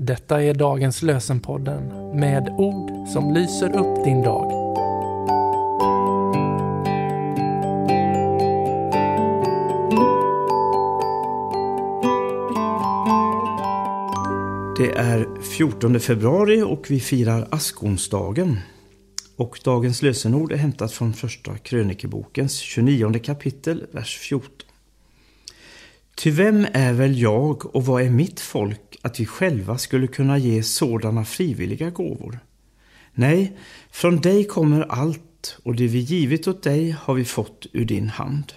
Detta är dagens lösenpodden med ord som lyser upp din dag. Det är 14 februari och vi firar askonsdagen. Och dagens lösenord är hämtat från första krönikebokens 29 kapitel, vers 14. Ty vem är väl jag och vad är mitt folk att vi själva skulle kunna ge sådana frivilliga gåvor? Nej, från dig kommer allt och det vi givit åt dig har vi fått ur din hand.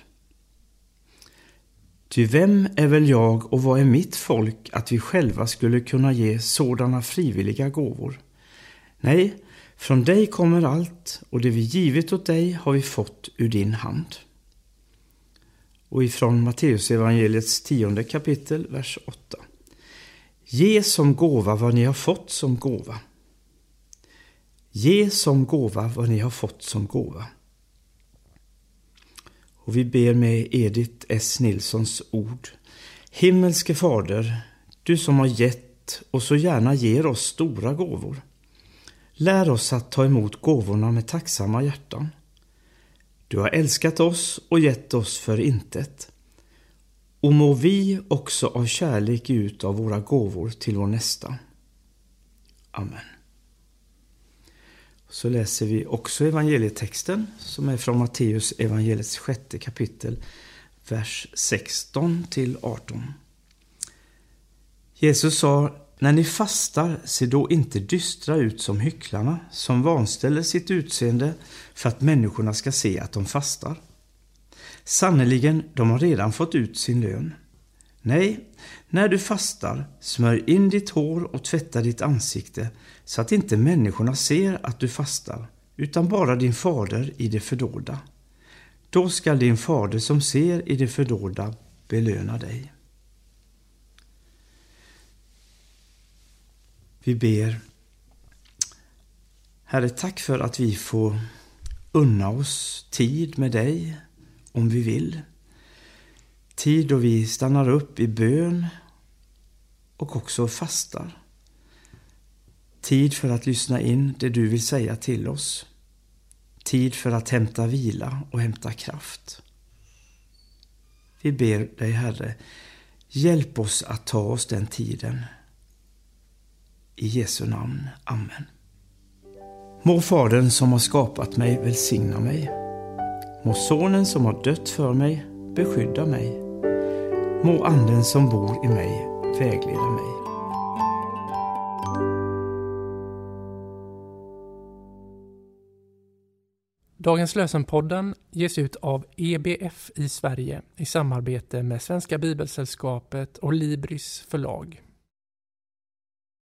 Ty vem är väl jag och vad är mitt folk att vi själva skulle kunna ge sådana frivilliga gåvor? Nej, från dig kommer allt och det vi givit åt dig har vi fått ur din hand. Och ifrån Matteusevangeliets tionde kapitel, vers 8. Ge som gåva vad ni har fått som gåva. Ge som gåva vad ni har fått som gåva. Och vi ber med Edith S. Nilssons ord. Himmelske Fader, du som har gett och så gärna ger oss stora gåvor. Lär oss att ta emot gåvorna med tacksamma hjärtan. Du har älskat oss och gett oss för intet. Och må vi också av kärlek ge ut av våra gåvor till vår nästa. Amen. Så läser vi också evangelietexten som är från Matteus evangeliets sjätte kapitel, vers 16 till 18. Jesus sa, när ni fastar, se då inte dystra ut som hycklarna, som vanställer sitt utseende för att människorna ska se att de fastar. Sannerligen, de har redan fått ut sin lön. Nej, när du fastar, smörj in ditt hår och tvätta ditt ansikte så att inte människorna ser att du fastar, utan bara din fader i det fördolda. Då skall din fader som ser i det fördolda belöna dig. Vi ber. Herre, tack för att vi får unna oss tid med dig om vi vill. Tid då vi stannar upp i bön och också fastar. Tid för att lyssna in det du vill säga till oss. Tid för att hämta vila och hämta kraft. Vi ber dig, Herre, hjälp oss att ta oss den tiden. I Jesu namn. Amen. Må Fadern som har skapat mig välsigna mig. Må Sonen som har dött för mig beskydda mig. Må Anden som bor i mig vägleda mig. Dagens lösenpodden ges ut av EBF i Sverige i samarbete med Svenska Bibelsällskapet och Libris förlag.